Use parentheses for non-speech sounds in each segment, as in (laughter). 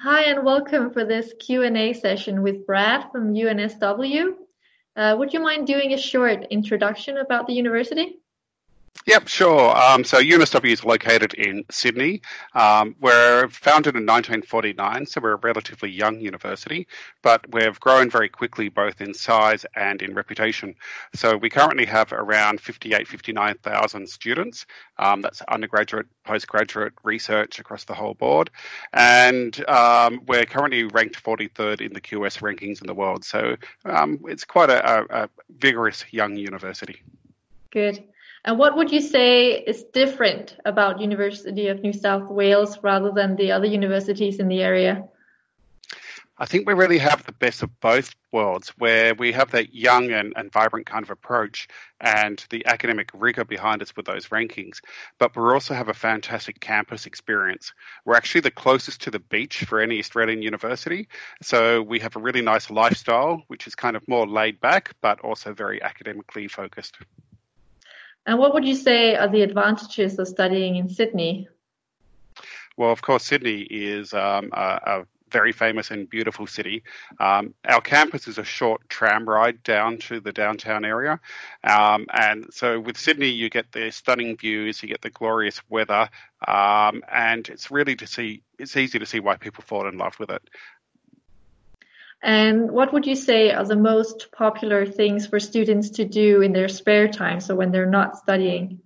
Hi, and welcome for this Q&A session with Brad from UNSW. Uh, would you mind doing a short introduction about the university? Yep, sure. Um, so UNSW is located in Sydney. Um, we're founded in 1949, so we're a relatively young university, but we've grown very quickly both in size and in reputation. So we currently have around 58, 59,000 students. Um, that's undergraduate, postgraduate research across the whole board. And um, we're currently ranked 43rd in the QS rankings in the world. So um, it's quite a, a, a vigorous young university. Good. And what would you say is different about University of New South Wales rather than the other universities in the area? I think we really have the best of both worlds, where we have that young and, and vibrant kind of approach and the academic rigor behind us with those rankings. But we also have a fantastic campus experience. We're actually the closest to the beach for any Australian university. So we have a really nice lifestyle, which is kind of more laid back, but also very academically focused. And what would you say are the advantages of studying in Sydney? Well, of course, Sydney is um, a, a, very famous and beautiful city. Um, our campus is a short tram ride down to the downtown area. Um, and so with Sydney, you get the stunning views, you get the glorious weather, um, and it's really to see, it's easy to see why people fall in love with it. And what would you say are the most popular things for students to do in their spare time, so when they're not studying?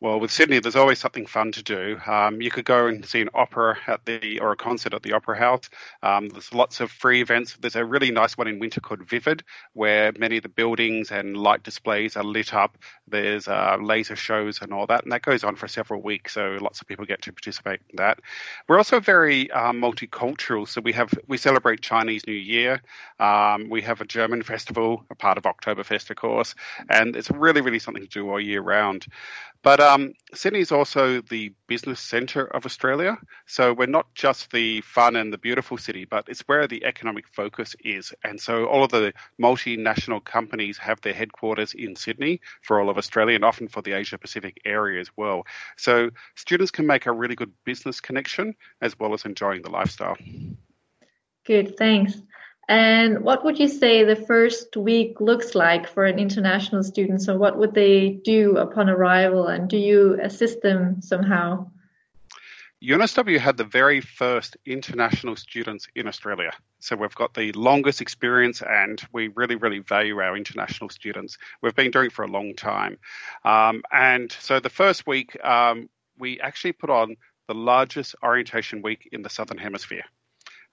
Well, with Sydney, there's always something fun to do. Um, you could go and see an opera at the or a concert at the Opera House. Um, there's lots of free events. There's a really nice one in winter called Vivid, where many of the buildings and light displays are lit up. There's uh, laser shows and all that, and that goes on for several weeks. So lots of people get to participate in that. We're also very um, multicultural. So we have we celebrate Chinese New Year. Um, we have a German festival, a part of Oktoberfest, of course, and it's really really something to do all year round. But um, Sydney is also the business centre of Australia. So we're not just the fun and the beautiful city, but it's where the economic focus is. And so all of the multinational companies have their headquarters in Sydney for all of Australia and often for the Asia Pacific area as well. So students can make a really good business connection as well as enjoying the lifestyle. Good, thanks. And what would you say the first week looks like for an international student? So, what would they do upon arrival, and do you assist them somehow? UNSW had the very first international students in Australia. So we've got the longest experience and we really, really value our international students. We've been doing it for a long time. Um, and so the first week, um, we actually put on the largest orientation week in the Southern Hemisphere.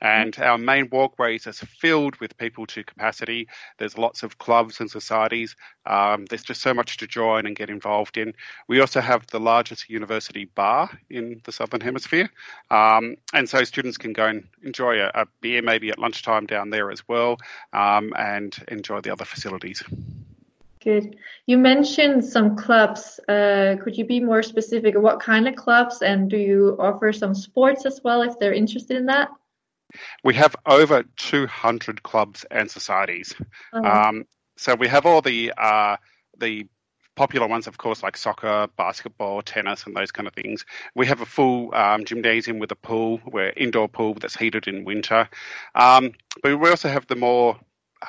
And our main walkways are filled with people to capacity. There's lots of clubs and societies. Um, there's just so much to join and get involved in. We also have the largest university bar in the Southern Hemisphere. Um, and so students can go and enjoy a, a, beer maybe at lunchtime down there as well um, and enjoy the other facilities. Good. You mentioned some clubs. Uh, could you be more specific? What kind of clubs, and do you offer some sports as well if they're interested in that? We have over 200 clubs and societies. Uh-huh. Um, so we have all the uh, the popular ones, of course, like soccer, basketball, tennis, and those kind of things. We have a full um, gymnasium with a pool, where indoor pool that's heated in winter. Um, but we also have the more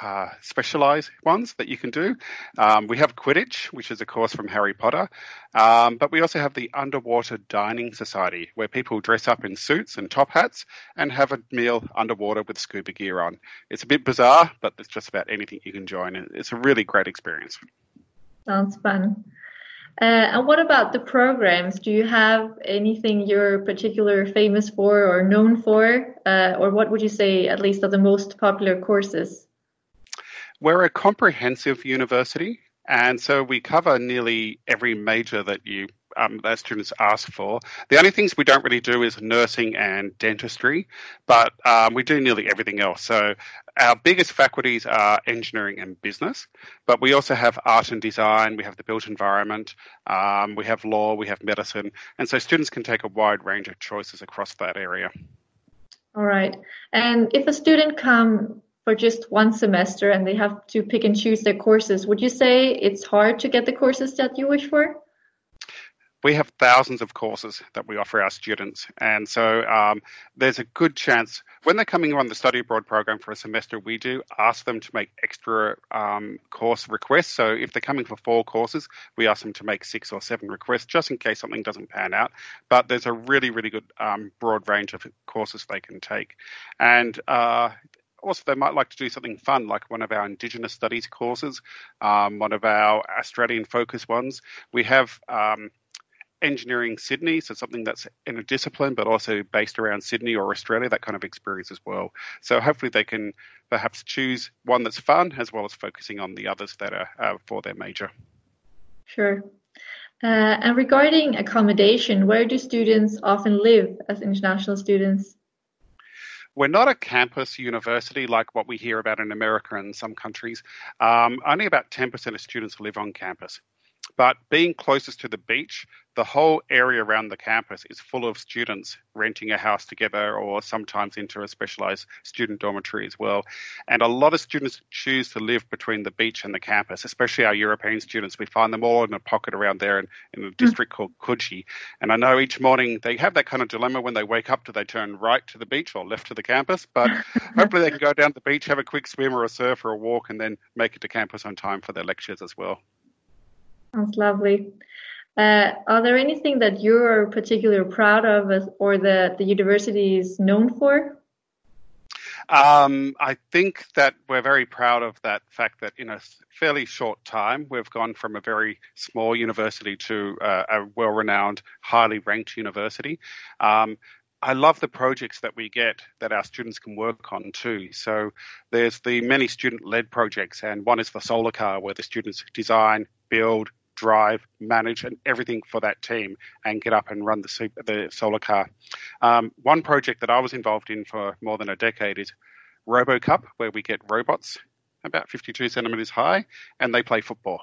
uh, specialized ones that you can do. Um, we have Quidditch, which is a course from Harry Potter, um, but we also have the Underwater Dining Society, where people dress up in suits and top hats and have a meal underwater with scuba gear on. It's a bit bizarre, but it's just about anything you can join. It's a really great experience. Sounds fun. Uh, and what about the programs? Do you have anything you're particularly famous for or known for? Uh, or what would you say, at least, are the most popular courses? We're a comprehensive university, and so we cover nearly every major that you um, that students ask for. The only things we don't really do is nursing and dentistry, but um, we do nearly everything else. So our biggest faculties are engineering and business, but we also have art and design, we have the built environment, um, we have law, we have medicine, and so students can take a wide range of choices across that area. All right. And if a student come for just one semester and they have to pick and choose their courses, would you say it's hard to get the courses that you wish for? we have thousands of courses that we offer our students. And so um, there's a good chance when they're coming on the study abroad program for a semester, we do ask them to make extra um, course requests. So if they're coming for four courses, we ask them to make six or seven requests just in case something doesn't pan out. But there's a really, really good um, broad range of courses they can take. And uh, also they might like to do something fun like one of our indigenous studies courses um, one of our australian focus ones. We have um, engineering sydney so something that's in a discipline but also based around sydney or australia that kind of experience as well. So hopefully they can perhaps choose one that's fun as well as focusing on the others that are uh, for their major. Sure. Uh, and regarding accommodation where do students often live as international students we're not a campus university like what we hear about in America and some countries. Um, only about 10% of students live on campus. But being closest to the beach, the whole area around the campus is full of students renting a house together or sometimes into a specialized student dormitory as well. And a lot of students choose to live between the beach and the campus, especially our European students. We find them all in a pocket around there in, in a district mm. called Coogee. And I know each morning they have that kind of dilemma when they wake up do they turn right to the beach or left to the campus? But (laughs) hopefully they can go down to the beach, have a quick swim or a surf or a walk, and then make it to campus on time for their lectures as well. That's lovely. Uh, are there anything that you're particularly proud of or that the university is known for? Um, I think that we're very proud of that fact that in a fairly short time, we've gone from a very small university to uh, a well renowned, highly ranked university. Um, I love the projects that we get that our students can work on too. So there's the many student led projects, and one is the solar car where the students design, build, drive, manage, and everything for that team and get up and run the, the solar car. Um, one project that I was involved in for more than a decade is RoboCup, where we get robots about 52 centimeters high and they play football.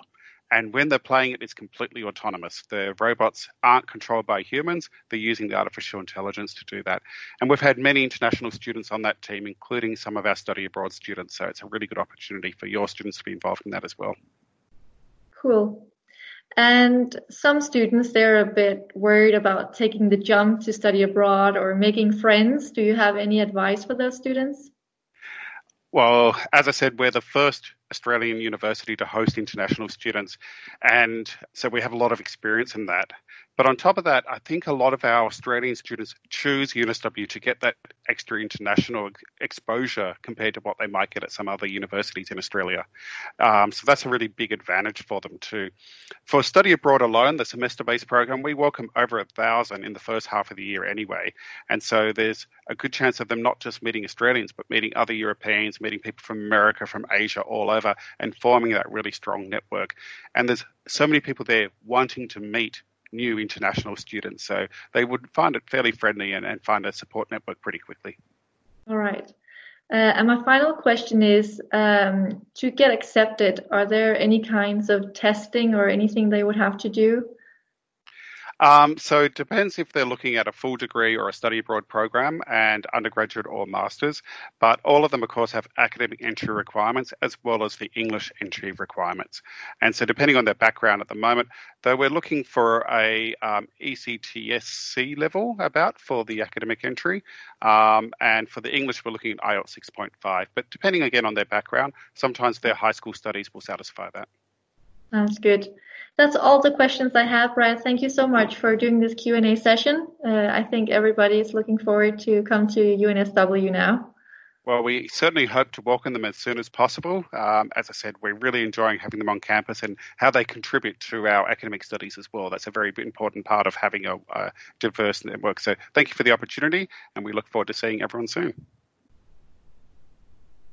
And when they're playing it, it's completely autonomous. The robots aren't controlled by humans. They're using the artificial intelligence to do that. And we've had many international students on that team, including some of our study abroad students. So it's a really good opportunity for your students to be involved in that as well. Cool. And some students, they're a bit worried about taking the jump to study abroad or making friends. Do you have any advice for those students? Well, as I said, we're the first Australian university to host international students, and so we have a lot of experience in that. But on top of that, I think a lot of our Australian students choose UNSW to get that extra international exposure compared to what they might get at some other universities in Australia. Um, so that's a really big advantage for them too. For study abroad alone, the semester-based program, we welcome over a thousand in the first half of the year anyway, and so there's a good chance of them not just meeting Australians, but meeting other Europeans, meeting people from America, from Asia, all over, and forming that really strong network. And there's so many people there wanting to meet new international students. So they would find it fairly friendly and, and find a support network pretty quickly. All right. Uh, and my final question is um, to get accepted, are there any kinds of testing or anything they would have to do? Um, so it depends if they're looking at a full degree or a study abroad program and undergraduate or masters, but all of them, of course, have academic entry requirements as well as the English entry requirements. And so, depending on their background at the moment, though we're looking for a um, ECTS level about for the academic entry, um, and for the English, we're looking at IELTS 6.5. But depending again on their background, sometimes their high school studies will satisfy that. That's good. That's all the questions I have, Brad. Thank you so much for doing this Q&A session. Uh, I think everybody is looking forward to come to UNSW now. Well, we certainly hope to welcome them as soon as possible. Um, as I said, we're really enjoying having them on campus and how they contribute to our academic studies as well. That's a very important part of having a, a diverse network. So thank you for the opportunity, and we look forward to seeing everyone soon.